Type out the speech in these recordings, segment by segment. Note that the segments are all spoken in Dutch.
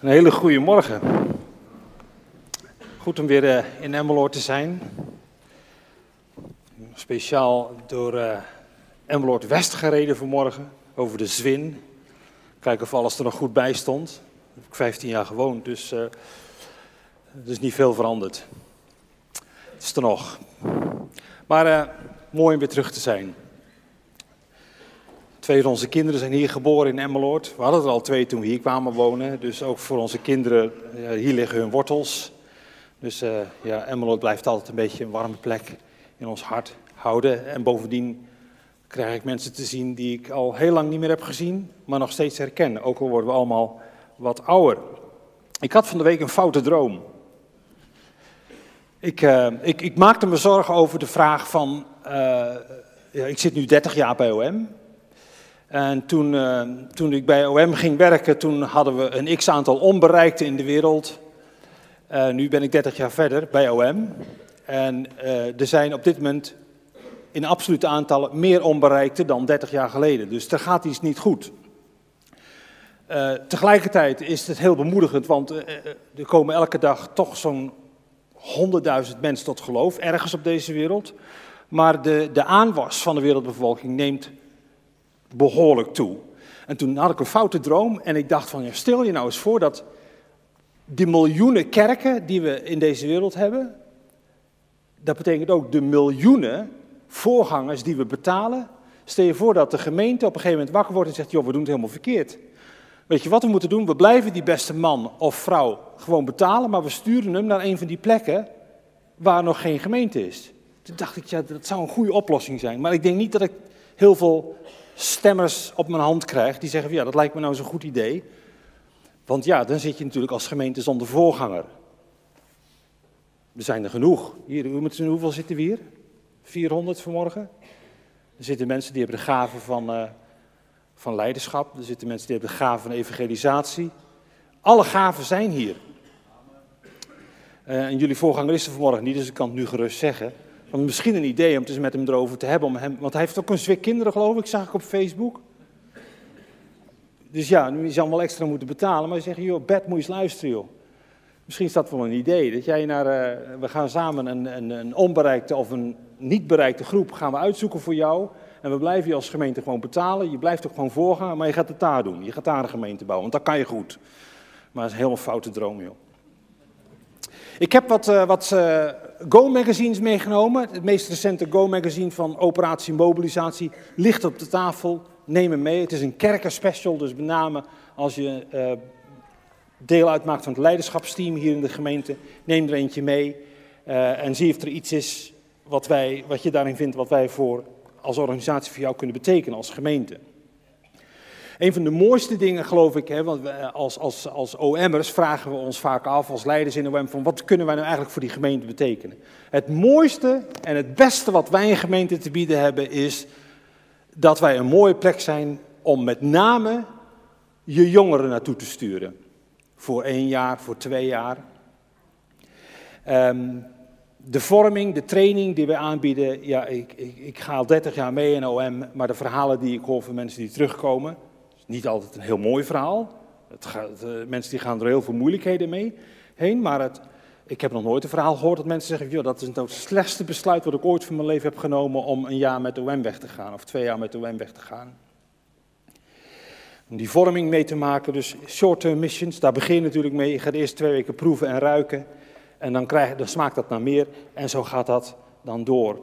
Een hele goede morgen. Goed om weer uh, in Emmeloord te zijn. Speciaal door uh, West gereden vanmorgen, over de Zwin. Kijken of alles er nog goed bij stond. Daar heb ik 15 jaar gewoond, dus er is niet veel veranderd. Het is er nog. Maar mooi om weer terug te zijn. Twee van onze kinderen zijn hier geboren in Emmeloord. We hadden er al twee toen we hier kwamen wonen. Dus ook voor onze kinderen, hier liggen hun wortels. Dus uh, ja, Emmeloord blijft altijd een beetje een warme plek in ons hart houden. En bovendien krijg ik mensen te zien die ik al heel lang niet meer heb gezien, maar nog steeds herken. Ook al worden we allemaal wat ouder. Ik had van de week een foute droom. Ik, uh, ik, ik maakte me zorgen over de vraag van, ja, ik zit nu 30 jaar bij OM. En toen, uh, toen ik bij OM ging werken, toen hadden we een x-aantal onbereikten in de wereld. Uh, nu ben ik 30 jaar verder bij OM. En uh, er zijn op dit moment in absolute aantallen meer onbereikten dan 30 jaar geleden. Dus er gaat iets niet goed. tegelijkertijd is het heel bemoedigend, want er komen elke dag toch zo'n 100.000 mensen tot geloof, ergens op deze wereld. Maar de, de aanwas van de wereldbevolking neemt behoorlijk toe. En toen had ik een foute droom en ik dacht van, stel je nou eens voor dat die miljoenen kerken die we in deze wereld hebben, dat betekent ook de miljoenen voorgangers die we betalen. Stel je voor dat de gemeente op een gegeven moment wakker wordt en zegt, joh, we doen het helemaal verkeerd. Weet je wat we moeten doen? We blijven die beste man of vrouw gewoon betalen, maar we sturen hem naar een van die plekken waar nog geen gemeente is. Toen dacht ik, ja, dat zou een goede oplossing zijn. Maar ik denk niet dat ik heel veel stemmers op mijn hand krijg die zeggen, ja, dat lijkt me nou zo'n goed idee. Want ja, dan zit je natuurlijk als gemeente zonder voorganger. Er zijn er genoeg. Hier, hoeveel zitten we hier? 400 vanmorgen. Er zitten mensen die hebben de gave van, uh, van leiderschap. Er zitten mensen die hebben de gave van evangelisatie. Alle gaven zijn hier. Uh, en jullie voorganger is er vanmorgen niet, dus ik kan het nu gerust zeggen. Want misschien een idee om het eens met hem erover te hebben. Om hem, want hij heeft ook een zwik kinderen, geloof ik, zag ik op Facebook. Dus ja, nu zou wel extra moeten betalen. Maar je zegt, joh, Bert, moet je luisteren, joh. Misschien is dat wel een idee. Dat jij naar, uh, we gaan samen een, een, een, onbereikte of een niet bereikte groep gaan we uitzoeken voor jou. En we blijven je als gemeente gewoon betalen. Je blijft ook gewoon voorgaan, maar je gaat het daar doen. Je gaat daar een gemeente bouwen, want dat kan je goed. Maar dat is een helemaal foute droom, joh. Ik heb wat, uh, wat uh, Go-magazines meegenomen. Het meest recente Go-magazine van Operatie Mobilisatie ligt op de tafel. Neem hem mee. Het is een kerkenspecial, dus met name als je uh, deel uitmaakt van het leiderschapsteam hier in de gemeente, neem er eentje mee en zie of er iets is wat, wij, wat je daarin vindt, wat wij voor, als organisatie voor jou kunnen betekenen als gemeente. Een van de mooiste dingen, geloof ik, hè, want als, als, als OM'ers vragen we ons vaak af, als leiders in OM, van wat kunnen wij nou eigenlijk voor die gemeente betekenen? Het mooiste en het beste wat wij in gemeente te bieden hebben, is dat wij een mooie plek zijn om met name je jongeren naartoe te sturen. Voor één jaar, voor twee jaar. Um, de vorming, de training die wij aanbieden, ja, ik, ik, ik ga al 30 jaar mee in OM, maar de verhalen die ik hoor van mensen die terugkomen, niet altijd een heel mooi verhaal. Het gaat, uh, mensen die gaan er heel veel moeilijkheden mee heen. Maar het, ik heb nog nooit een verhaal gehoord dat mensen zeggen: dat is nou het slechtste besluit wat ik ooit van mijn leven heb genomen om een jaar met de OM weg te gaan. Of twee jaar met de OM weg te gaan. Om die vorming mee te maken, dus short-term missions, daar begin je natuurlijk mee. Je gaat eerst twee weken proeven en ruiken. En dan, krijg, dan smaakt dat naar meer. En zo gaat dat dan door.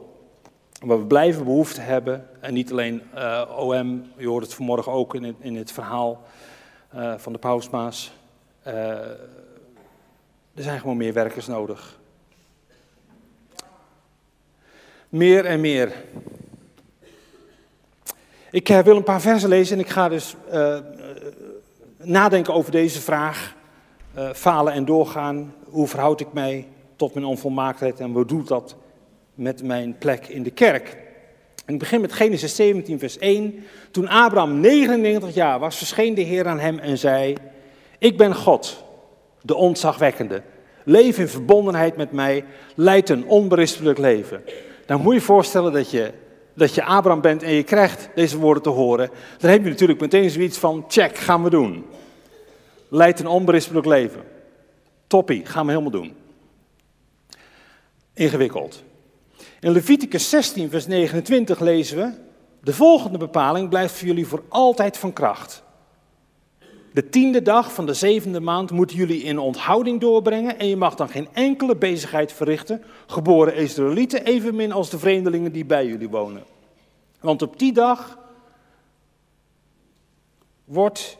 Maar we blijven behoefte hebben, en niet alleen uh, OM, je hoort het vanmorgen ook in het, in het verhaal uh, van de pausmaas. Uh, er zijn gewoon meer werkers nodig. Meer en meer. Ik wil een paar versen lezen en ik ga dus nadenken over deze vraag. falen en doorgaan. Hoe verhoud ik mij tot mijn onvolmaaktheid en wat doet dat met mijn plek in de kerk. Ik begin met Genesis 17, vers 1. Toen Abraham 99 jaar was, verscheen de Heer aan hem en zei: Ik ben God, de ontzagwekkende. Leef in verbondenheid met mij, leid een onberispelijk leven. Dan moet je je voorstellen dat je, dat je Abraham bent en je krijgt deze woorden te horen. Dan heb je natuurlijk meteen zoiets van: check, gaan we doen. leidt een onberispelijk leven. Toppie, gaan we helemaal doen. Ingewikkeld. In Leviticus 16, vers 29 lezen we: De volgende bepaling blijft voor jullie voor altijd van kracht. De tiende dag van de zevende maand moeten jullie in onthouding doorbrengen en je mag dan geen enkele bezigheid verrichten, geboren Israëlieten evenmin als de vreemdelingen die bij jullie wonen. Want op die dag wordt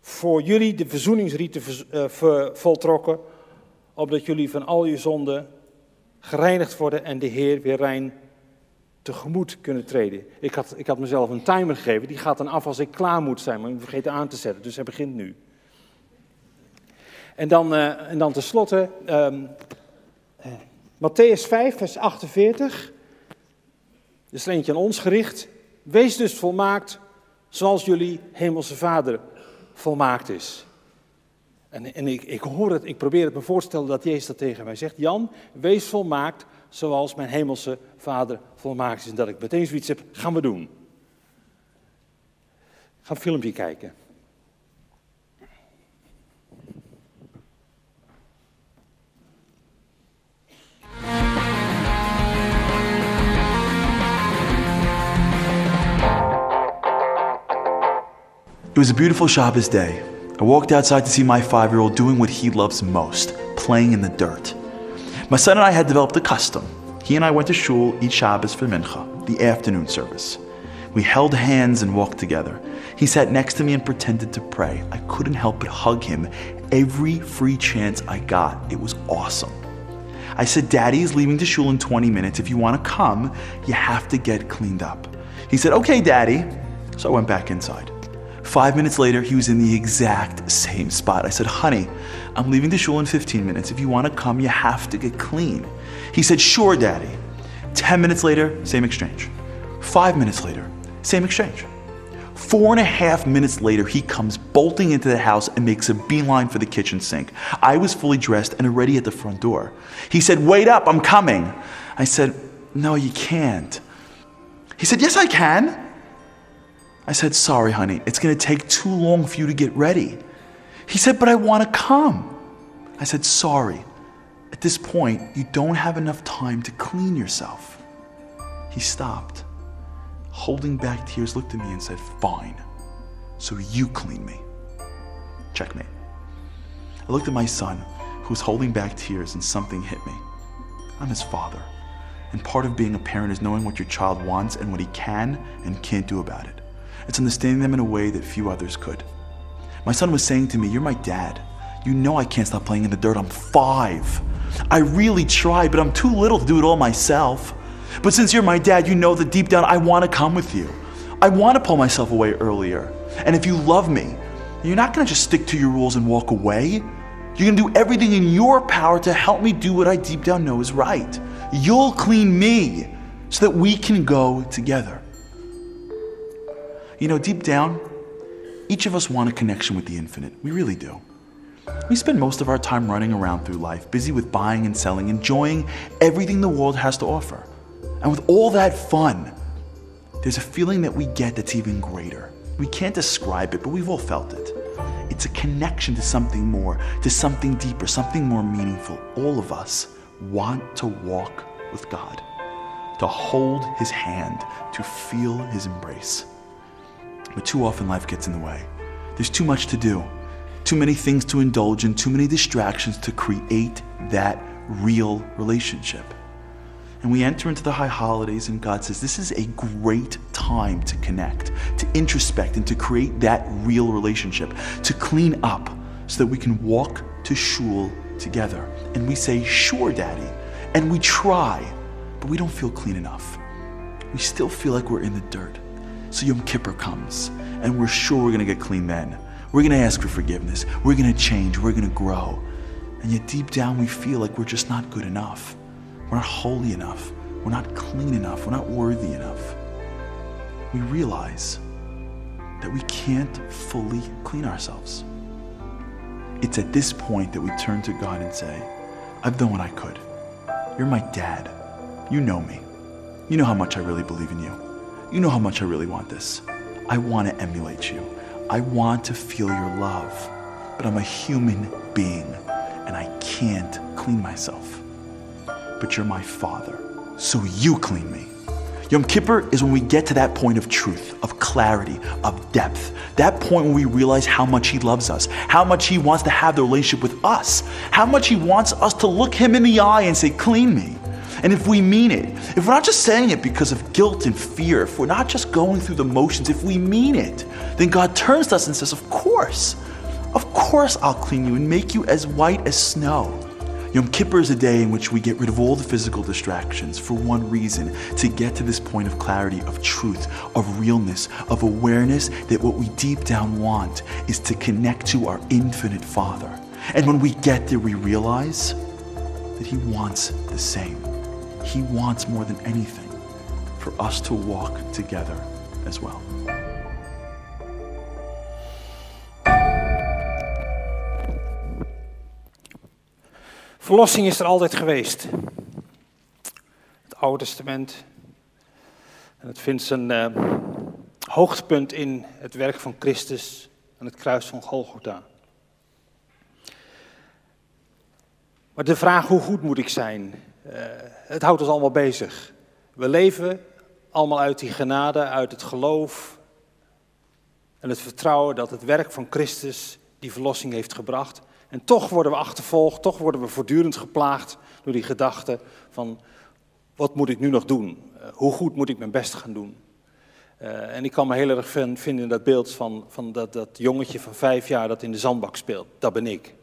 voor jullie de verzoeningsrieten eh, voltrokken, opdat jullie van al je zonden gereinigd worden en de Heer weer rein tegemoet kunnen treden. Ik had, ik had mezelf een timer gegeven, die gaat dan af als ik klaar moet zijn, maar ik vergeet aan te zetten, dus hij begint nu. En dan, uh, en dan tenslotte, um, uh, Matthäus 5, vers 48, is er eentje aan ons gericht. Wees dus volmaakt zoals jullie hemelse vader volmaakt is. En, en ik, ik hoor het, ik probeer het me voor te stellen dat Jezus dat tegen mij zegt. Jan, wees volmaakt zoals mijn hemelse vader volmaakt is. En dat ik meteen zoiets heb, gaan we doen. Ga een filmpje kijken. It was a beautiful Shabbos day. I walked outside to see my five year old doing what he loves most playing in the dirt. My son and I had developed a custom. He and I went to shul each Shabbos for mincha, the afternoon service. We held hands and walked together. He sat next to me and pretended to pray. I couldn't help but hug him every free chance I got. It was awesome. I said, Daddy is leaving to shul in 20 minutes. If you want to come, you have to get cleaned up. He said, Okay, Daddy. So I went back inside. Five minutes later, he was in the exact same spot. I said, Honey, I'm leaving the shul in 15 minutes. If you want to come, you have to get clean. He said, Sure, Daddy. 10 minutes later, same exchange. Five minutes later, same exchange. Four and a half minutes later, he comes bolting into the house and makes a beeline for the kitchen sink. I was fully dressed and already at the front door. He said, Wait up, I'm coming. I said, No, you can't. He said, Yes, I can. I said, Sorry, honey, it's going to take too long for you to get ready. He said, But I want to come. I said, Sorry. At this point, you don't have enough time to clean yourself. He stopped, holding back tears, looked at me and said, Fine. So you clean me. Checkmate. I looked at my son, who was holding back tears, and something hit me. I'm his father. And part of being a parent is knowing what your child wants and what he can and can't do about it. It's understanding them in a way that few others could. My son was saying to me, You're my dad. You know I can't stop playing in the dirt. I'm five. I really try, but I'm too little to do it all myself. But since you're my dad, you know that deep down I want to come with you. I want to pull myself away earlier. And if you love me, you're not going to just stick to your rules and walk away. You're going to do everything in your power to help me do what I deep down know is right. You'll clean me so that we can go together. You know, deep down, each of us want a connection with the infinite. We really do. We spend most of our time running around through life, busy with buying and selling, enjoying everything the world has to offer. And with all that fun, there's a feeling that we get that's even greater. We can't describe it, but we've all felt it. It's a connection to something more, to something deeper, something more meaningful. All of us want to walk with God, to hold His hand, to feel His embrace. But too often life gets in the way. There's too much to do, too many things to indulge in, too many distractions to create that real relationship. And we enter into the high holidays, and God says, This is a great time to connect, to introspect, and to create that real relationship, to clean up so that we can walk to shul together. And we say, Sure, Daddy. And we try, but we don't feel clean enough. We still feel like we're in the dirt. So Yom Kippur comes, and we're sure we're gonna get clean then. We're gonna ask for forgiveness. We're gonna change. We're gonna grow. And yet, deep down, we feel like we're just not good enough. We're not holy enough. We're not clean enough. We're not worthy enough. We realize that we can't fully clean ourselves. It's at this point that we turn to God and say, I've done what I could. You're my dad. You know me. You know how much I really believe in you. You know how much I really want this. I want to emulate you. I want to feel your love. but I'm a human being and I can't clean myself. But you're my father, so you clean me. Yom Kippur is when we get to that point of truth, of clarity, of depth. That point when we realize how much He loves us, how much He wants to have the relationship with us, how much He wants us to look Him in the eye and say, Clean me. And if we mean it, if we're not just saying it because of guilt and fear, if we're not just going through the motions, if we mean it, then God turns to us and says, Of course, of course I'll clean you and make you as white as snow. Yom Kippur is a day in which we get rid of all the physical distractions for one reason to get to this point of clarity, of truth, of realness, of awareness that what we deep down want is to connect to our infinite Father. And when we get there, we realize that He wants the same. He wants more than anything for us to walk together as well. Verlossing is er altijd geweest. Het Oude Testament. En het vindt zijn uh, hoogtepunt in het werk van Christus aan het kruis van Golgotha. Maar de vraag hoe goed moet ik zijn, het houdt ons allemaal bezig. We leven allemaal uit die genade, uit het geloof en het vertrouwen dat het werk van Christus die verlossing heeft gebracht. En toch worden we achtervolgd, toch worden we voortdurend geplaagd door die gedachte van wat moet ik nu nog doen? Uh, hoe goed moet ik mijn best gaan doen? Uh, en ik kan me heel erg vinden in dat beeld van, van dat, dat jongetje van vijf jaar dat in de zandbak speelt. Dat ben ik.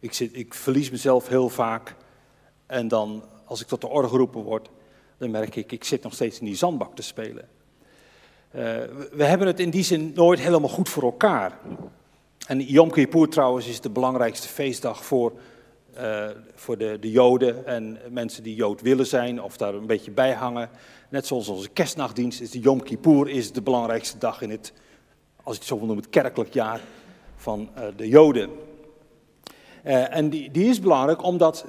Ik, zit, ik verlies mezelf heel vaak. En dan, als ik tot de orde geroepen word, dan merk ik, ik zit nog steeds in die zandbak te spelen. Uh, we hebben het in die zin nooit helemaal goed voor elkaar. En Yom Kippur trouwens is de belangrijkste feestdag voor, uh, voor de, de Joden en mensen die Jood willen zijn of daar een beetje bij hangen. Net zoals onze kerstnachtdienst is de Yom Kippur is de belangrijkste dag in het, als ik het zo wil noemen, het kerkelijk jaar van uh, de Joden. Uh, en die, is belangrijk omdat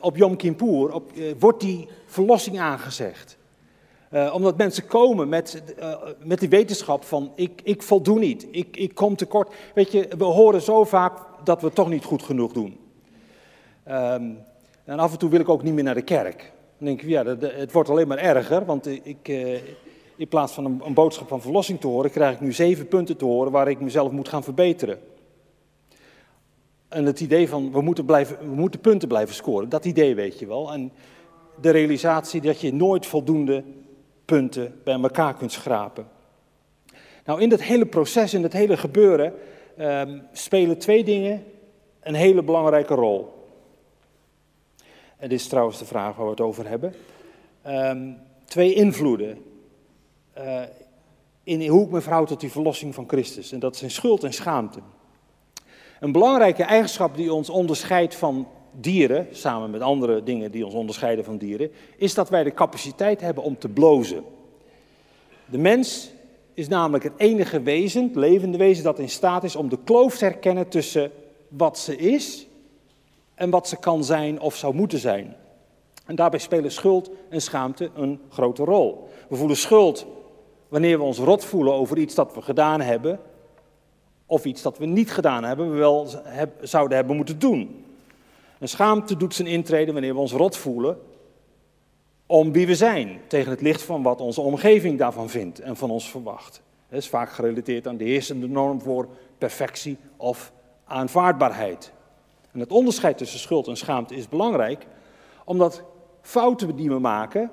op Yom Kippur op, wordt die verlossing aangezegd. Omdat mensen komen met, met die wetenschap van ik, ik voldoe niet, ik, ik kom tekort. Weet je, we horen zo vaak dat we het toch niet goed genoeg doen. Um, en af en toe wil ik ook niet meer naar de kerk. Dan denk ik, ja, het wordt alleen maar erger, want ik, in plaats van een, een, boodschap van verlossing te horen, krijg ik nu zeven punten te horen waar ik mezelf moet gaan verbeteren. En het idee van we moeten, blijven, we moeten punten blijven scoren, dat idee weet je wel. En de realisatie dat je nooit voldoende punten bij elkaar kunt schrapen. Nou, in dat hele proces, in dat hele gebeuren, um, spelen twee dingen een hele belangrijke rol. En dit is trouwens de vraag waar we het over hebben. Um, twee invloeden uh, in hoe ik me verhoud tot die verlossing van Christus. En dat zijn schuld en schaamte. Een belangrijke eigenschap die ons onderscheidt van dieren, samen met andere dingen die ons onderscheiden van dieren, is dat wij de capaciteit hebben om te blozen. De mens is namelijk het enige wezen, het levende wezen, dat in staat is om de kloof te herkennen tussen wat ze is en wat ze kan zijn of zou moeten zijn. En daarbij spelen schuld en schaamte een grote rol. We voelen schuld wanneer we ons rot voelen over iets dat we gedaan hebben, of iets dat we niet gedaan hebben, we wel zouden hebben moeten doen. En schaamte doet zijn intrede wanneer we ons rot voelen om wie we zijn, tegen het licht van wat onze omgeving daarvan vindt en van ons verwacht. Dat is vaak gerelateerd aan de heersende norm voor perfectie of aanvaardbaarheid. En het onderscheid tussen schuld en schaamte is belangrijk, omdat fouten die we maken,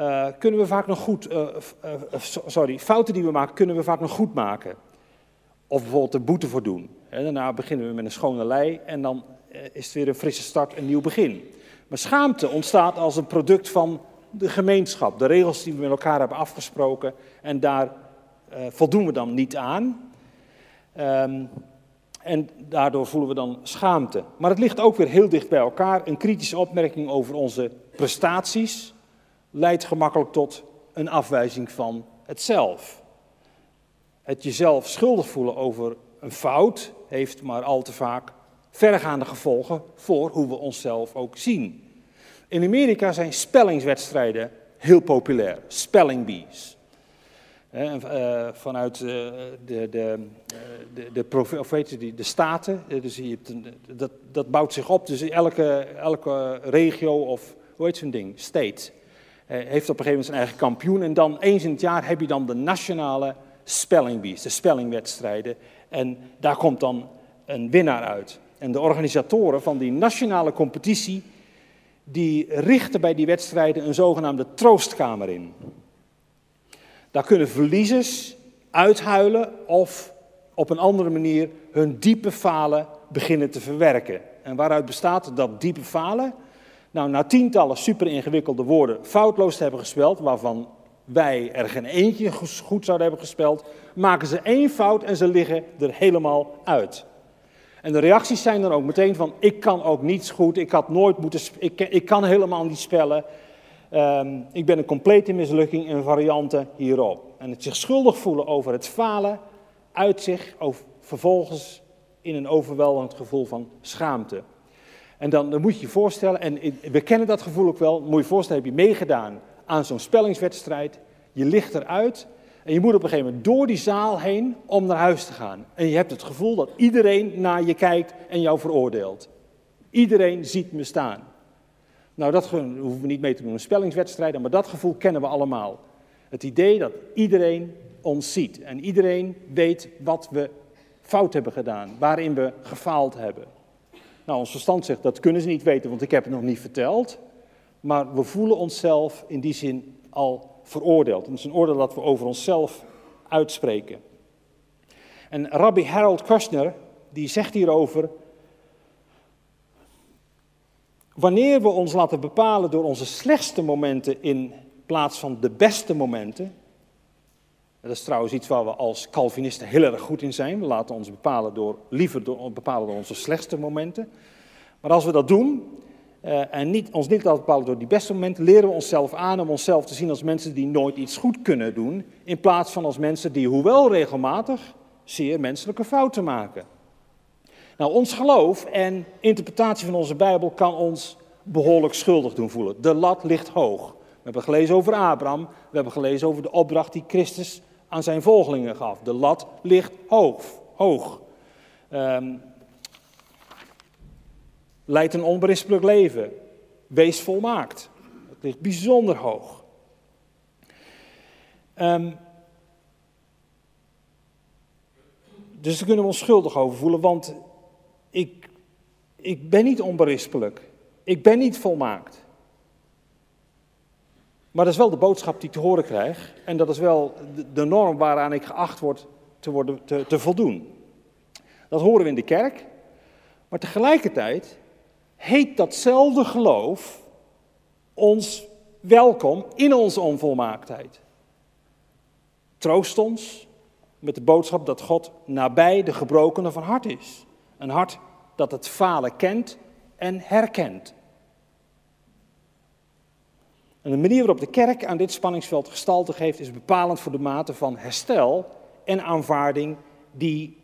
uh, kunnen we vaak nog goed, uh, uh, sorry, fouten die we maken, kunnen we vaak nog goed maken. Of bijvoorbeeld er boete voor doen. En daarna beginnen we met een schone lei en dan eh, is het weer een frisse start, een nieuw begin. Maar schaamte ontstaat als een product van de gemeenschap, de regels die we met elkaar hebben afgesproken en daar uh, voldoen we dan niet aan. Um, en daardoor voelen we dan schaamte. Maar het ligt ook weer heel dicht bij elkaar. Een kritische opmerking over onze prestaties leidt gemakkelijk tot een afwijzing van het zelf. Het jezelf schuldig voelen over een fout heeft maar al te vaak verregaande gevolgen voor hoe we onszelf ook zien. In Amerika zijn spellingswedstrijden heel populair, spelling bees. uh, vanuit uh, de, de, de, de, die, de staten. dus je hebt een, dat, dat bouwt zich op. Dus elke, elke regio of hoe heet zo'n ding? State. heeft op een gegeven moment zijn eigen kampioen. En dan eens in het jaar heb je dan de nationale spellingbees, de spellingwedstrijden. En daar komt dan een winnaar uit. En de organisatoren van die nationale competitie, die richten bij die wedstrijden een zogenaamde troostkamer in. Daar kunnen verliezers uithuilen of op een andere manier hun diepe falen beginnen te verwerken. En waaruit bestaat dat diepe falen? Nou, na tientallen super ingewikkelde woorden foutloos te hebben gespeld, waarvan wij er geen eentje goed zouden hebben gespeld, maken ze één fout en ze liggen er helemaal uit. En de reacties zijn dan ook meteen van, ik kan ook niets goed, ik had nooit moeten, ik, ik kan helemaal niet spellen. Um, ik ben een complete mislukking in varianten hierop. En het zich schuldig voelen over het falen uit zich vervolgens in een overweldigend gevoel van schaamte. En dan, dan, moet je je voorstellen, en we kennen dat gevoel ook wel, moet je je voorstellen, heb je meegedaan aan zo'n spellingswedstrijd, je ligt eruit en je moet op een gegeven moment door die zaal heen om naar huis te gaan. En je hebt het gevoel dat iedereen naar je kijkt en jou veroordeelt. Iedereen ziet me staan. Nou, dat hoeven we niet mee te doen in spellingswedstrijden, maar dat gevoel kennen we allemaal. Het idee dat iedereen ons ziet en iedereen weet wat we fout hebben gedaan, waarin we gefaald hebben. Nou, ons verstand zegt dat kunnen ze niet weten, want ik heb het nog niet verteld. Maar we voelen onszelf in die zin al veroordeeld. Het is een oordeel dat we over onszelf uitspreken. En Rabbi Harold Kushner, die zegt hierover Wanneer we ons laten bepalen door onze slechtste momenten in plaats van de beste momenten, dat is trouwens iets waar we als Calvinisten heel erg goed in zijn. We laten ons bepalen door, liever door, bepalen door onze slechtste momenten. Maar als we dat doen uh, en niet, ons niet laten bepalen door die beste momenten, leren we onszelf aan om onszelf te zien als mensen die nooit iets goed kunnen doen, in plaats van als mensen die, hoewel regelmatig, zeer menselijke fouten maken. Nou, ons geloof en interpretatie van onze Bijbel kan ons behoorlijk schuldig doen voelen. De lat ligt hoog. We hebben gelezen over Abraham, we hebben gelezen over de opdracht die Christus aan zijn volgelingen gaf. De lat ligt hoog. hoog. Um, leid een onberispelijk leven. Wees volmaakt. Het ligt bijzonder hoog. Um, dus daar kunnen we ons schuldig over voelen, want ik, ik ben niet onberispelijk. Ik ben niet volmaakt. Maar dat is wel de boodschap die ik te horen krijg. En dat is wel de, norm waaraan ik geacht word te, worden, te, te voldoen. Dat horen we in de kerk. Maar tegelijkertijd heet datzelfde geloof ons welkom in onze onvolmaaktheid. Troost ons met de boodschap dat God nabij de gebrokenen van hart is. Een hart dat het falen kent en herkent. En de manier waarop de kerk aan dit spanningsveld gestalte geeft, is bepalend voor de mate van herstel en aanvaarding die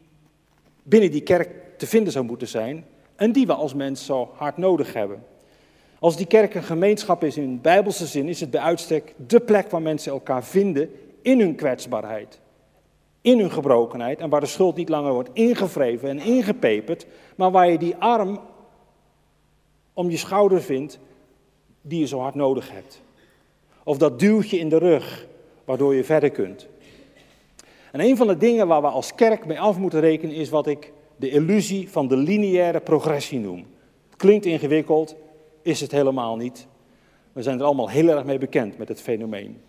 binnen die kerk te vinden zou moeten zijn en die we als mens zo hard nodig hebben. Als die kerk een gemeenschap is in bijbelse zin, is het bij uitstek de plek waar mensen elkaar vinden in hun kwetsbaarheid in hun gebrokenheid en waar de schuld niet langer wordt ingevreven en ingepeperd, maar waar je die arm om je schouder vindt die je zo hard nodig hebt. Of dat duwtje in de rug waardoor je verder kunt. En een van de dingen waar we als kerk mee af moeten rekenen is wat ik de illusie van de lineaire progressie noem. Klinkt ingewikkeld, is het helemaal niet. We zijn er allemaal heel erg mee bekend met het fenomeen.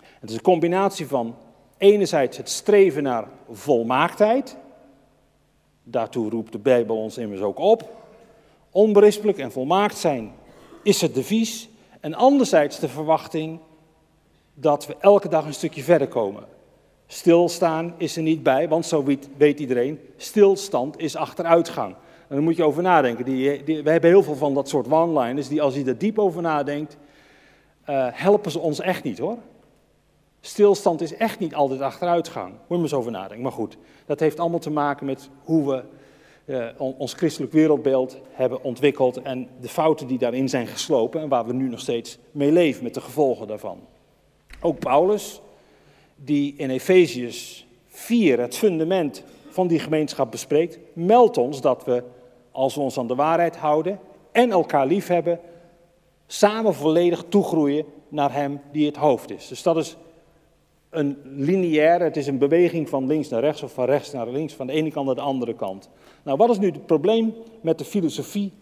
Het is een combinatie van enerzijds het streven naar volmaaktheid. Daartoe roept de Bijbel ons immers ook op. Onberispelijk en volmaakt zijn is het devies. En anderzijds de verwachting dat we elke dag een stukje verder komen. Stilstaan is er niet bij, want zo weet iedereen, stilstand is achteruitgang. En daar moet je over nadenken. Die, we hebben heel veel van dat soort one-liners die als je er diep over nadenkt, uh, helpen ze ons echt niet hoor. Stilstand is echt niet altijd achteruitgang. Moet je maar eens over nadenken. Maar goed, dat heeft allemaal te maken met hoe we eh, ons christelijk wereldbeeld hebben ontwikkeld en de fouten die daarin zijn geslopen en waar we nu nog steeds mee leven met de gevolgen daarvan. Ook Paulus, die in Efeziërs 4 het fundament van die gemeenschap bespreekt, meldt ons dat we, als we ons aan de waarheid houden en elkaar lief hebben, samen volledig toegroeien naar Hem die het hoofd is. Dus dat is een lineaire, het is een beweging van links naar rechts of van rechts naar links, van de ene kant naar de andere kant. Nou, wat is nu het probleem met de filosofie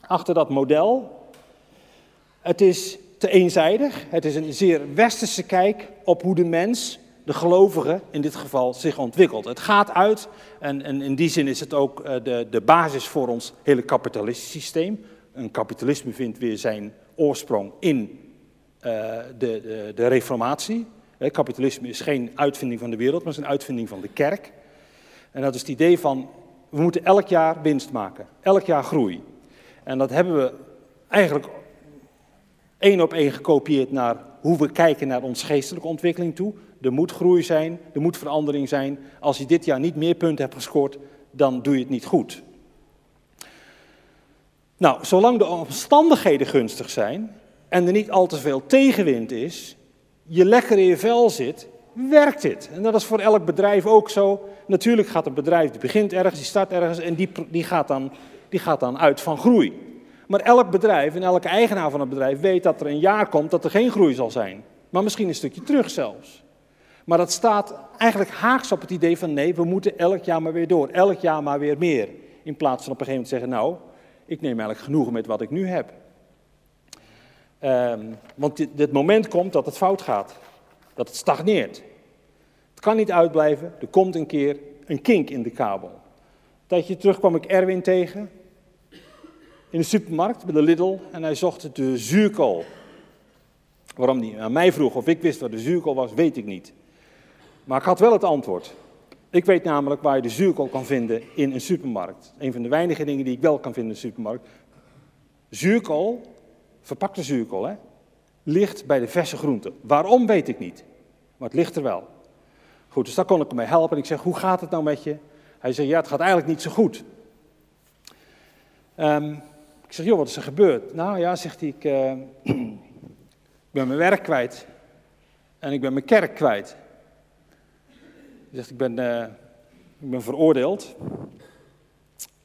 achter dat model? Het is te eenzijdig, het is een zeer westerse kijk op hoe de mens, de gelovige in dit geval, zich ontwikkelt. Het gaat uit, en, en in die zin is het ook eh, de, de basis voor ons hele kapitalistisch systeem. Een kapitalisme vindt weer zijn oorsprong in uh, de, de, de reformatie. Kapitalisme is geen uitvinding van de wereld, maar is een uitvinding van de kerk. En dat is het idee van, we moeten elk jaar winst maken, elk jaar groei. En dat hebben we eigenlijk één op één gekopieerd naar hoe we kijken naar ons geestelijke ontwikkeling toe. Er moet groei zijn, er moet verandering zijn. Als je dit jaar niet meer punten hebt gescoord, dan doe je het niet goed. Nou, zolang de omstandigheden gunstig zijn en er niet al te veel tegenwind is, je lekker in je vel zit, werkt dit. En dat is voor elk bedrijf ook zo. Natuurlijk gaat een bedrijf, die begint ergens, die start ergens en die, die, gaat dan, die gaat dan uit van groei. Maar elk bedrijf en elke eigenaar van een bedrijf weet dat er een jaar komt dat er geen groei zal zijn. Maar misschien een stukje terug zelfs. Maar dat staat eigenlijk haaks op het idee van nee, we moeten elk jaar maar weer door. Elk jaar maar weer meer. In plaats van op een gegeven moment zeggen, nou, ik neem eigenlijk genoegen met wat ik nu heb. Um, want dit, dit, moment komt dat het fout gaat. Dat het stagneert. Het kan niet uitblijven. Er komt een keer een kink in de kabel. Een tijdje terug kwam ik Erwin tegen. In de supermarkt bij de Lidl. En hij zocht de zuurkool. Waarom hij aan mij vroeg of ik wist wat de zuurkool was, weet ik niet. Maar ik had wel het antwoord. Ik weet namelijk waar je de zuurkool kan vinden in een supermarkt. Een van de weinige dingen die ik wel kan vinden in een supermarkt. Zuurkool verpakte zuurkool, hè, ligt bij de verse groenten. Waarom weet ik niet, maar het ligt er wel. Goed, dus daar kon ik hem helpen. En ik zeg, hoe gaat het nou met je? Hij zegt, ja, het gaat eigenlijk niet zo goed. Um, ik zeg, joh, wat is er gebeurd? Nou ja, zegt hij, ik, uh, ik ben mijn werk kwijt. En ik ben mijn kerk kwijt. Hij zegt, ik ben, uh, ik ben veroordeeld.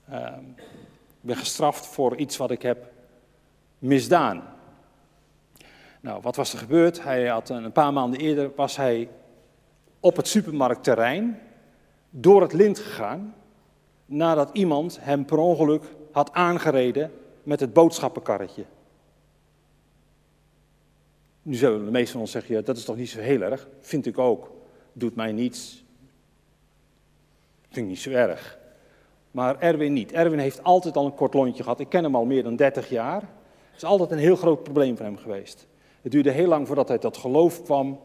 Uh, ik ben gestraft voor iets wat ik heb misdaan. Nou, wat was er gebeurd? Hij had een paar maanden eerder was hij op het supermarktterrein door het lint gegaan nadat iemand hem per ongeluk had aangereden met het boodschappenkarretje. Nu zullen de meesten van ons zeggen, ja, dat is toch niet zo heel erg? Vind ik ook. Doet mij niets. Vind ik niet zo erg. Maar Erwin niet. Erwin heeft altijd al een kort lontje gehad. Ik ken hem al meer dan 30 jaar. Het is altijd een heel groot probleem voor hem geweest. Het duurde heel lang voordat hij tot geloof kwam.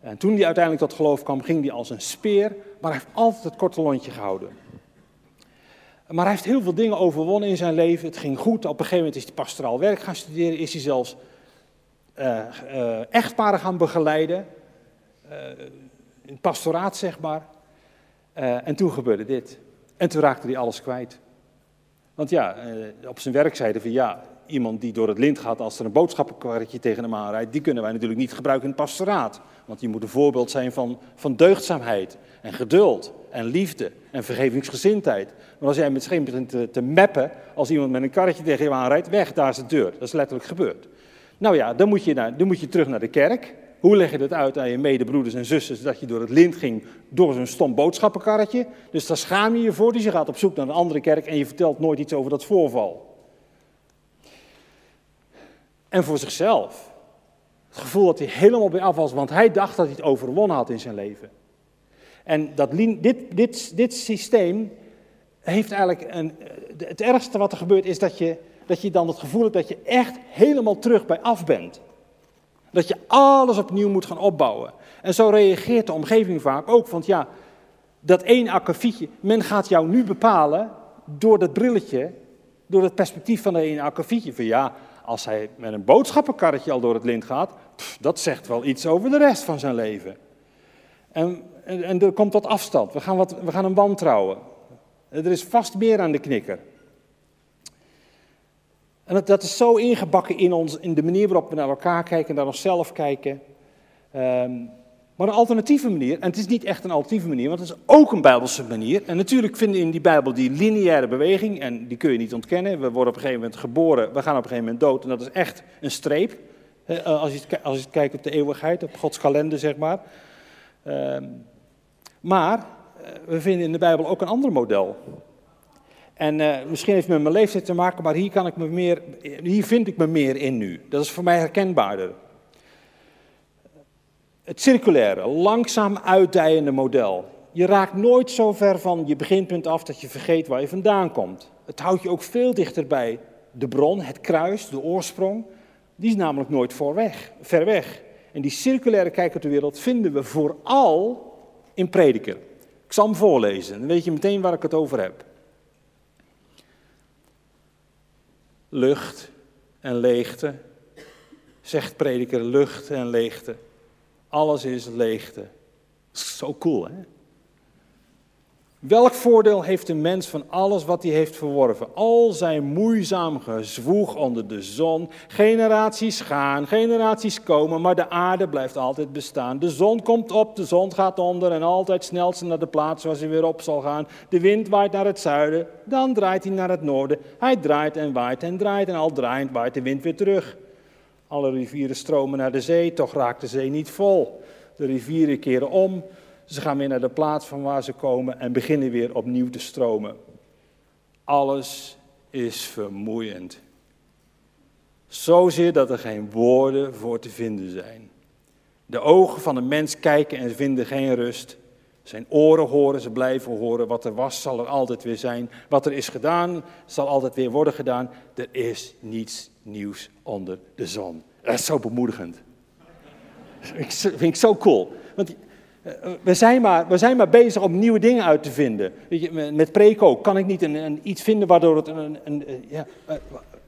En toen hij uiteindelijk tot geloof kwam, ging hij als een speer, maar hij heeft altijd het korte lontje gehouden. Maar hij heeft heel veel dingen overwonnen in zijn leven. Het ging goed. Op een gegeven moment is hij pastoraal werk gaan studeren. Is hij zelfs uh, echtparen gaan begeleiden. Uh, in pastoraat, zeg maar. en toen gebeurde dit. En toen raakte hij alles kwijt. Want ja, op zijn werk zeiden van ja, iemand die door het lint gaat als er een boodschappenkarretje tegen hem aanrijdt, die kunnen wij natuurlijk niet gebruiken in het pastoraat. Want die moet een voorbeeld zijn van, van deugdzaamheid en geduld en liefde en vergevingsgezindheid. Maar als jij met scheen begint te, te meppen, als iemand met een karretje tegen je aanrijdt, weg, daar is de deur. Dat is letterlijk gebeurd. Nou ja, dan moet je, naar, dan moet je terug naar de kerk. Hoe leg je dat uit aan je medebroeders en zusters dat je door het lint ging door zo'n stom boodschappenkarretje? Dus daar schaam je je voor, dus je gaat op zoek naar een andere kerk en je vertelt nooit iets over dat voorval en voor zichzelf. Het gevoel dat hij helemaal bij af was, want hij dacht dat hij het overwonnen had in zijn leven. En dat, dit, dit, dit systeem heeft eigenlijk een. Het ergste wat er gebeurt is dat je, dat je dan het gevoel hebt dat je echt helemaal terug bij af bent. Dat je alles opnieuw moet gaan opbouwen. En zo reageert de omgeving vaak ook. Want ja, dat één akkefietje, men gaat jou nu bepalen door dat brilletje, door het perspectief van dat één akkefietje. Van ja, als hij met een boodschappenkarretje al door het lint gaat, dat zegt wel iets over de rest van zijn leven. En, en, en er komt tot afstand. We gaan, wat, we gaan hem wantrouwen. Er is vast meer aan de knikker. En dat, dat is zo ingebakken in, ons, in de manier waarop we naar elkaar kijken, naar onszelf kijken. Um, Maar een alternatieve manier, en het is niet echt een alternatieve manier, want het is ook een Bijbelse manier. En natuurlijk vinden in die Bijbel die lineaire beweging, en die kun je niet ontkennen. We worden op een gegeven moment geboren, we gaan op een gegeven moment dood, en dat is echt een streep. Als je, als je kijkt op de eeuwigheid, op Gods kalender, zeg maar. Ehm, maar eh, we vinden in de Bijbel ook een ander model. En uh, misschien heeft het met mijn leeftijd te maken, maar hier, kan ik me meer, hier vind ik me meer in nu. Dat is voor mij herkenbaarder. Het circulaire, langzaam uitdijende model. Je raakt nooit zo ver van je beginpunt af dat je vergeet waar je vandaan komt. Het houdt je ook veel dichter bij de bron, het kruis, de oorsprong. Die is namelijk nooit voor weg, ver weg. En die circulaire kijk op de wereld vinden we vooral in prediker. Ik zal hem voorlezen, dan weet je meteen waar ik het over heb. Lucht en leegte, zegt prediker, lucht en leegte. Alles is leegte. Zo cool, hè? Welk voordeel heeft een mens van alles wat hij heeft verworven? Al zijn moeizaam gezwoeg onder de zon. Generaties gaan, generaties komen, maar de aarde blijft altijd bestaan. De zon komt op, de zon gaat onder en altijd snelt ze naar de plaats waar ze weer op zal gaan. De wind waait naar het zuiden, dan draait hij naar het noorden. Hij draait en waait en draait en al draaiend waait de wind weer terug. Alle rivieren stromen naar de zee, toch raakt de zee niet vol. De rivieren keren om, ze gaan weer naar de plaats van waar ze komen en beginnen weer opnieuw te stromen. Alles is vermoeiend. Zozeer dat er geen woorden voor te vinden zijn. De ogen van een mens kijken en vinden geen rust. Zijn oren horen, ze blijven horen. Wat er was, zal er altijd weer zijn. Wat er is gedaan, zal altijd weer worden gedaan. Er is niets nieuws onder de zon. Dat is zo bemoedigend. Ik vind ik zo cool. Want we zijn, maar, we zijn maar bezig om nieuwe dingen uit te vinden. Met preco kan ik niet een, een, iets vinden waardoor het een, een, eh, ja, eh,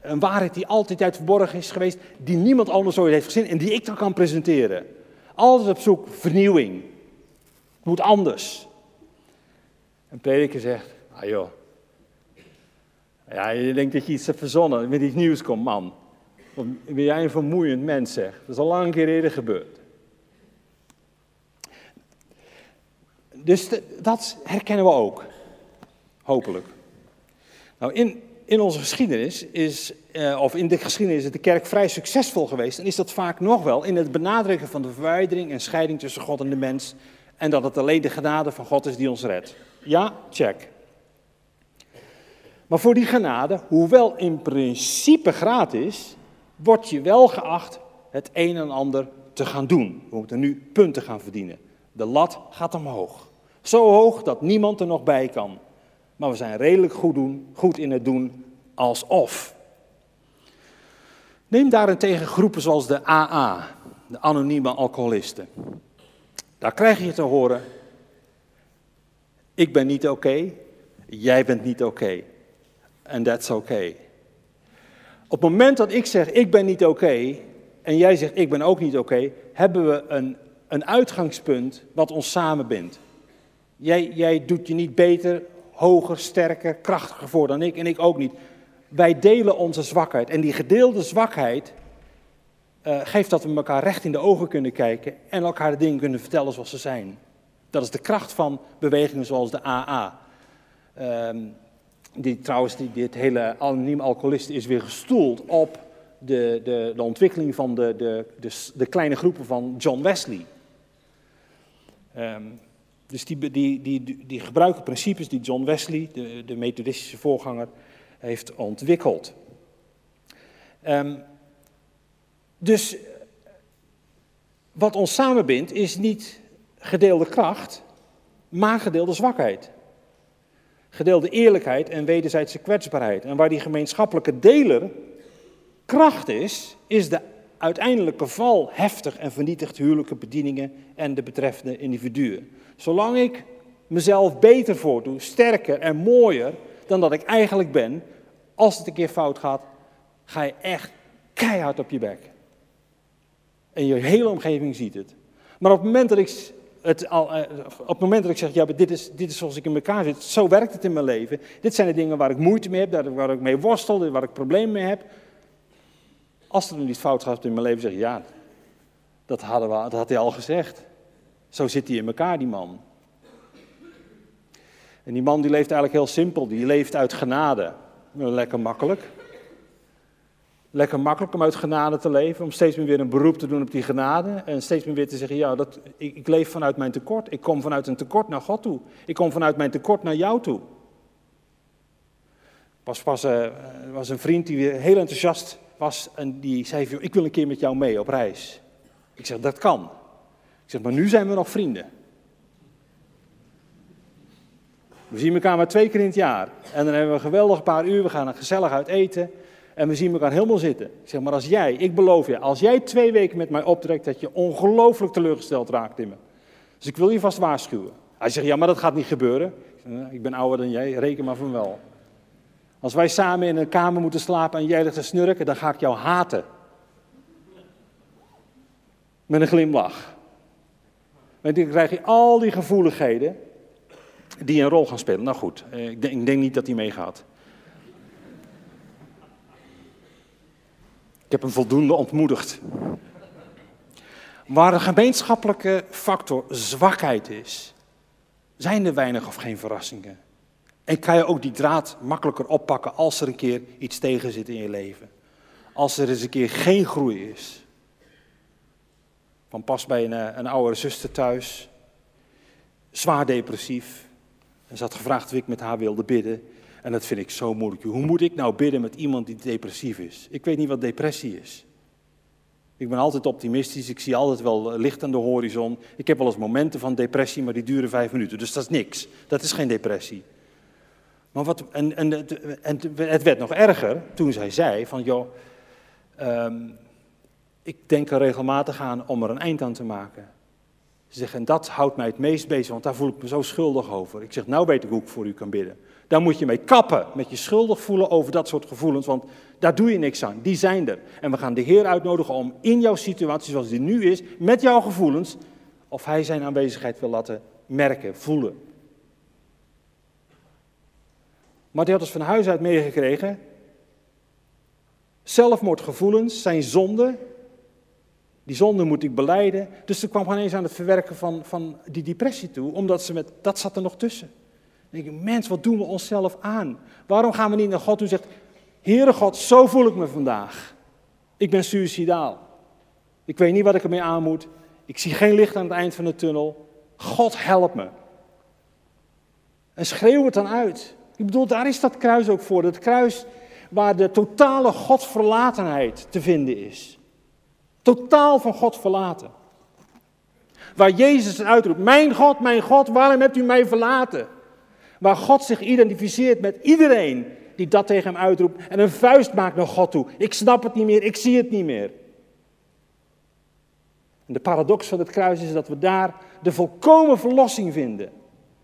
een waarheid die altijd uit verborgen is geweest, die niemand anders ooit heeft gezien en die ik dan kan presenteren. Altijd op zoek vernieuwing. Het moet anders. En prediker zegt, ah joh, ja, je denkt dat je iets hebt verzonnen, met iets nieuws komt, man. Ben jij een vermoeiend mens, zeg. Dat is al lang een keer eerder gebeurd. Dus dat herkennen we ook. Hopelijk. Nou, in, in onze geschiedenis is, uh, of in de geschiedenis is de kerk vrij succesvol geweest. En is dat vaak nog wel in het benadrukken van de verwijdering en scheiding tussen God en de mens. En dat het alleen de genade van God is die ons redt. Ja, check. Maar voor die genade, hoewel in principe gratis, wordt je wel geacht het een en ander te gaan doen. We moeten nu punten gaan verdienen. De lat gaat omhoog. Zo hoog dat niemand er nog bij kan. Maar we zijn redelijk goed, doen, goed in het doen alsof. Neem daarentegen groepen zoals de AA, de anonieme alcoholisten. Daar krijg je te horen, ik ben niet oké, jij bent niet oké. En that's oké. Op het moment dat ik zeg, ik ben niet oké, en jij zegt, ik ben ook niet oké, hebben we een, een uitgangspunt wat ons samenbindt. Jij, doet je niet beter, hoger, sterker, krachtiger voor dan ik en ik ook niet. Wij delen onze zwakheid. En die gedeelde zwakheid uh, geeft dat we elkaar recht in de ogen kunnen kijken en elkaar de dingen kunnen vertellen zoals ze zijn. Dat is de kracht van bewegingen zoals de AA. Ehm, die trouwens, die, dit hele anoniem alcoholisten is weer gestoeld op de, de, de ontwikkeling van de, de, de, de, kleine groepen van John Wesley. Um, dus die, die, die, die gebruiken principes die John Wesley, de, de methodistische voorganger, heeft ontwikkeld. Um, dus wat ons samenbindt is niet gedeelde kracht, maar gedeelde zwakheid. Gedeelde eerlijkheid en wederzijdse kwetsbaarheid. En waar die gemeenschappelijke deler kracht is, is de uiteindelijke val heftig en vernietigt huwelijke bedieningen en de betreffende individuen. Zolang ik mezelf beter voordoe, sterker en mooier dan dat ik eigenlijk ben, als het een keer fout gaat, ga je echt keihard op je bek. En je hele omgeving ziet het. Maar op het moment dat ik, het al, eh, op het moment dat ik zeg, ja, dit is, dit is zoals ik in elkaar zit, zo werkt het in mijn leven. Dit zijn de dingen waar ik moeite mee heb, waar ik mee worstel, waar ik problemen mee heb. Als er dan iets fout gaat in mijn leven, zeg ik, ja, dat, hadden we, dat had hij al gezegd. Zo zit hij in elkaar, die man. En die man die leeft eigenlijk heel simpel, die leeft uit genade. Lekker makkelijk. Lekker makkelijk om uit genade te leven, om steeds meer weer een beroep te doen op die genade. En steeds meer weer te zeggen, ja, dat, ik, ik leef vanuit mijn tekort. Ik kom vanuit een tekort naar God toe. Ik kom vanuit mijn tekort naar jou toe. Pas, pas uh, was een vriend die weer heel enthousiast was en die zei, ik wil een keer met jou mee op reis. Ik zeg, dat kan. Ik zeg, maar nu zijn we nog vrienden. We zien elkaar maar twee keer in het jaar. En dan hebben we een geweldig paar uur, we gaan er gezellig uit eten. En we zien elkaar helemaal zitten. Ik zeg, maar als jij, ik beloof je, als jij twee weken met mij optrekt, dat je ongelooflijk teleurgesteld raakt in me. Dus ik wil je vast waarschuwen. Hij zegt, ja, maar dat gaat niet gebeuren. Ik, zeg, nou, ik ben ouder dan jij, reken maar van wel. Als wij samen in een kamer moeten slapen en jij ligt te snurken, dan ga ik jou haten. Met een glimlach. Want dan krijg je al die gevoeligheden die een rol gaan spelen. Nou goed, eh, ik denk, ik denk niet dat hij meegaat. Ik heb hem voldoende ontmoedigd. Waar een gemeenschappelijke factor zwakheid is, zijn er weinig of geen verrassingen. En kan je ook die draad makkelijker oppakken als er een keer iets tegen zit in je leven. Als er eens een keer geen groei is. Van pas bij een, eh, een oudere zuster thuis, zwaar depressief. En ze had gevraagd of ik met haar wilde bidden. En dat vind ik zo moeilijk. Hoe moet ik nou bidden met iemand die depressief is? Ik weet niet wat depressie is. Ik ben altijd optimistisch, ik zie altijd wel licht aan de horizon. Ik heb wel eens momenten van depressie, maar die duren vijf minuten. Dus dat is niks. Dat is geen depressie. Maar wat, en, en, en het werd nog erger toen zij zei van, joh, um, ik denk er regelmatig aan om er een eind aan te maken. Ze zegt, en dat houdt mij het meest bezig, want daar voel ik me zo schuldig over. Ik zeg, nou weet ik hoe ik voor u kan bidden. Daar moet je mee kappen, met je schuldig voelen over dat soort gevoelens, want daar doe je niks aan. Die zijn er. En we gaan de Heer uitnodigen om in jouw situatie zoals die nu is, met jouw gevoelens, of Hij zijn aanwezigheid wil laten merken, voelen. Maar die had dus van huis uit meegekregen, zelfmoordgevoelens zijn zonde, die zonde moet ik beleiden. Dus ze kwam gewoon eens aan het verwerken van, van die depressie toe, omdat ze met, dat zat er nog tussen. Dan denk ik, mens, wat doen we onszelf aan? Waarom gaan we niet naar God toe zegt, Heere God, zo voel ik me vandaag. Ik ben suicidaal. Ik weet niet wat ik ermee aan moet. Ik zie geen licht aan het eind van de tunnel. God, help me. En schreeuw het dan uit. Ik bedoel, daar is dat kruis ook voor. Dat kruis waar de totale Godverlatenheid te vinden is. Totaal van God verlaten. Waar Jezus het uitroept: Mijn God, mijn God, waarom hebt u mij verlaten? Waar God zich identificeert met iedereen die dat tegen hem uitroept en een vuist maakt naar God toe. Ik snap het niet meer, ik zie het niet meer. De paradox van het kruis is dat we daar de volkomen verlossing vinden.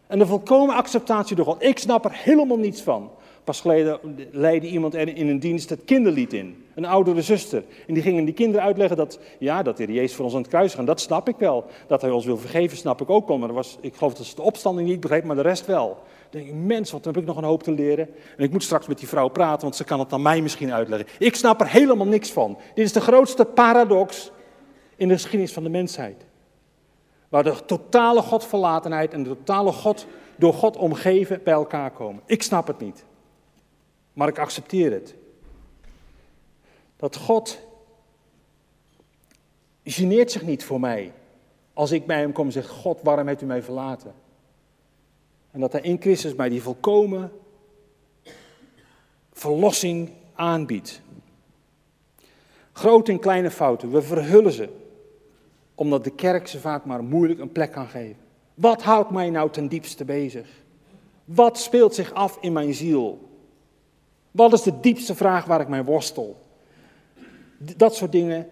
En de volkomen acceptatie door God. Ik snap er helemaal niets van. Pas geleden leidde iemand er in een dienst het kinderlied in. Een oudere zuster. En die ging die kinderen uitleggen dat, ja, dat de Jezus voor ons aan het kruis gaat. Dat snap ik wel. Dat hij ons wil vergeven, snap ik ook wel. Maar was, ik geloof dat ze de opstanding niet begreep, maar de rest wel. Dan denk ik, mens, wat heb ik nog een hoop te leren. En ik moet straks met die vrouw praten, want ze kan het aan mij misschien uitleggen. Ik snap er helemaal niks van. Dit is de grootste paradox in de geschiedenis van de mensheid. Waar de totale Godverlatenheid en de totale God, door God omgeven bij elkaar komen. Ik snap het niet. Maar ik accepteer het. Dat God geneert zich niet voor mij. Als ik bij hem kom en zeg, God, waarom hebt u mij verlaten? En dat hij in Christus mij die volkomen verlossing aanbiedt. Grote en kleine fouten, we verhullen ze. Omdat de kerk ze vaak maar moeilijk een plek kan geven. Wat houdt mij nou ten diepste bezig? Wat speelt zich af in mijn ziel? Wat is de diepste vraag waar ik mij worstel? Dat soort dingen,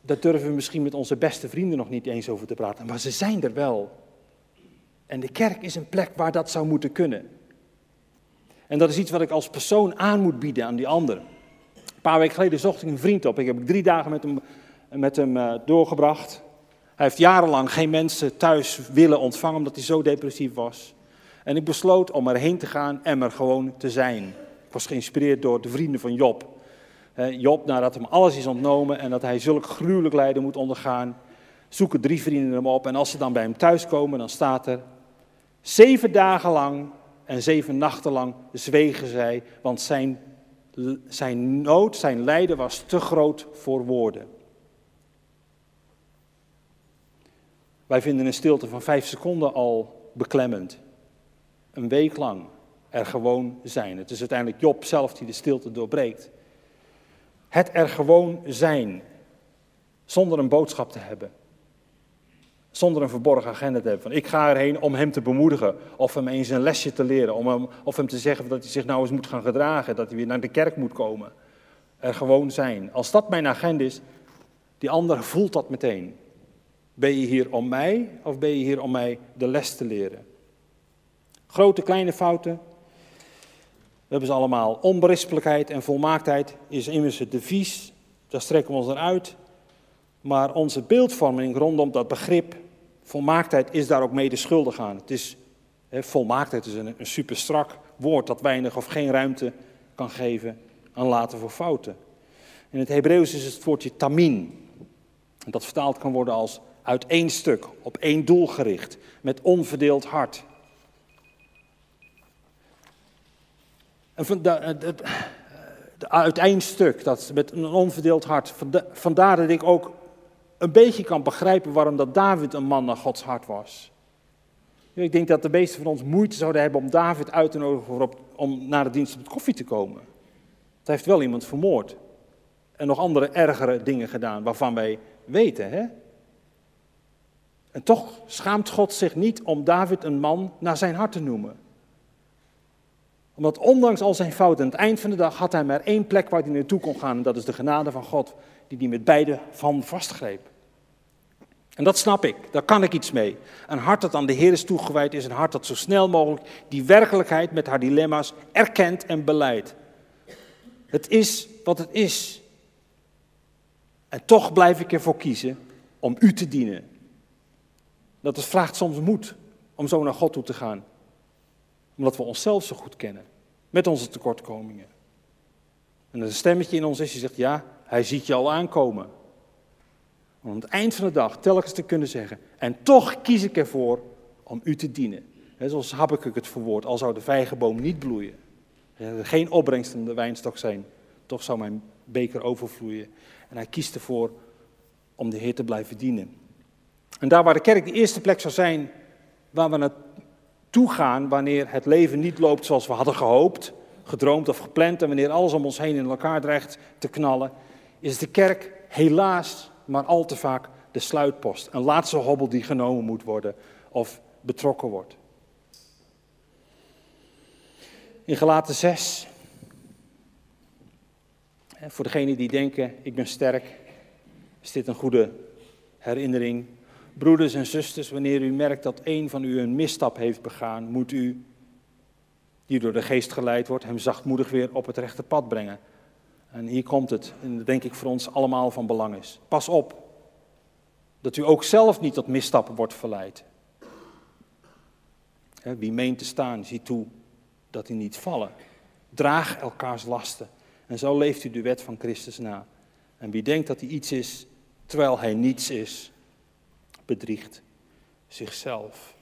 daar durven we misschien met onze beste vrienden nog niet eens over te praten. Maar ze zijn er wel. En de kerk is een plek waar dat zou moeten kunnen. En dat is iets wat ik als persoon aan moet bieden aan die anderen. Een paar weken geleden zocht ik een vriend op. Ik heb drie dagen met hem, met hem uh, doorgebracht. Hij heeft jarenlang geen mensen thuis willen ontvangen omdat hij zo depressief was. En ik besloot om erheen te gaan en er gewoon te zijn. Ik was geïnspireerd door de vrienden van Job. Job, nadat hem alles is ontnomen en dat hij zulk gruwelijk lijden moet ondergaan, zoeken drie vrienden hem op. En als ze dan bij hem thuiskomen, dan staat er: Zeven dagen lang en zeven nachten lang zwegen zij, want zijn, zijn nood, zijn lijden was te groot voor woorden. Wij vinden een stilte van vijf seconden al beklemmend. Een week lang er gewoon zijn. Het is uiteindelijk Job zelf die de stilte doorbreekt. Het er gewoon zijn, zonder een boodschap te hebben. Zonder een verborgen agenda te hebben. Van ik ga erheen om hem te bemoedigen. Of hem eens een lesje te leren. Om of hem te zeggen dat hij zich nou eens moet gaan gedragen. Dat hij weer naar de kerk moet komen. Er gewoon zijn. Als dat mijn agenda is, die ander voelt dat meteen. Ben je hier om mij of ben je hier om mij de les te leren? Grote, kleine fouten. We hebben ze allemaal. Onberispelijkheid en volmaaktheid is immers het devies. Daar strekken we ons naar uit. Maar onze beeldvorming rondom dat begrip volmaaktheid is daar ook mede schuldig aan. Het is, volmaaktheid is een, een super strak woord dat weinig of geen ruimte kan geven aan laten voor fouten. In het Hebreeuws is het woordje tamin. Dat vertaald kan worden als uit één stuk, op één doel gericht, met onverdeeld hart. En van het uiteindstuk, dat met een onverdeeld hart, vandaar dat ik ook een beetje kan begrijpen waarom dat David een man naar Gods hart was. Ik denk dat de meesten van ons moeite zouden hebben om David uit te nodigen om naar de dienst met koffie te komen. Het heeft wel iemand vermoord. En nog andere ergere dingen gedaan waarvan wij weten. Hè? En toch schaamt God zich niet om David een man naar zijn hart te noemen. Omdat ondanks al zijn fouten, aan het eind van de dag had hij maar één plek waar hij naartoe kon gaan. En dat is de genade van God, die hij met beide van vastgreep. En dat snap ik, daar kan ik iets mee. Een hart dat aan de Heer is toegewijd is een hart dat zo snel mogelijk die werkelijkheid met haar dilemma's erkent en beleidt. Het is wat het is. En toch blijf ik ervoor kiezen om u te dienen. Dat het vraagt soms moed om zo naar God toe te gaan. Omdat we onszelf zo goed kennen. Met onze tekortkomingen. En er een stemmetje in ons is die zegt, ja, hij ziet je al aankomen. Om aan het eind van de dag telkens te kunnen zeggen, en toch kies ik ervoor om u te dienen. He, zoals ik het verwoord, al zou de vijgenboom niet bloeien. Er geen opbrengst de wijnstok zijn, toch zou mijn beker overvloeien. En hij kiest ervoor om de Heer te blijven dienen. En daar waar de kerk de eerste plek zou zijn waar we naartoe gaan wanneer het leven niet loopt zoals we hadden gehoopt, gedroomd of gepland en wanneer alles om ons heen in elkaar dreigt te knallen, is de kerk helaas maar al te vaak de sluitpost. Een laatste hobbel die genomen moet worden of betrokken wordt. In Gelaten 6, voor degenen die denken, ik ben sterk, is dit een goede herinnering Broeders en zusters, wanneer u merkt dat een van u een misstap heeft begaan, moet u, die door de geest geleid wordt, hem zachtmoedig weer op het rechte pad brengen. En hier komt het, en dat denk ik voor ons allemaal van belang is. Pas op, dat u ook zelf niet tot misstappen wordt verleid. Wie meent te staan, ziet toe dat hij niet vallen. Draag elkaars lasten. En zo leeft u de wet van Christus na. En wie denkt dat hij iets is, terwijl hij niets is, bedriegt zichzelf.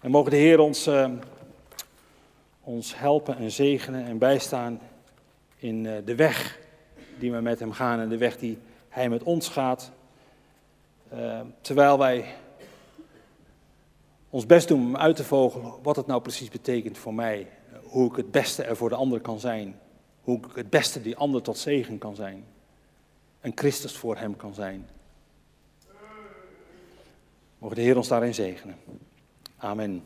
En mogen de Heer ons, uh, ons helpen en zegenen en bijstaan in uh, de weg die we met Hem gaan en de weg die Hij met ons gaat. Uh, terwijl wij ons best doen om uit te vogelen wat het nou precies betekent voor mij. Hoe ik het beste er voor de ander kan zijn. Hoe ik het beste die ander tot zegen kan zijn. En Christus voor hem kan zijn. Mogen de Heer ons daarin zegenen. Amen.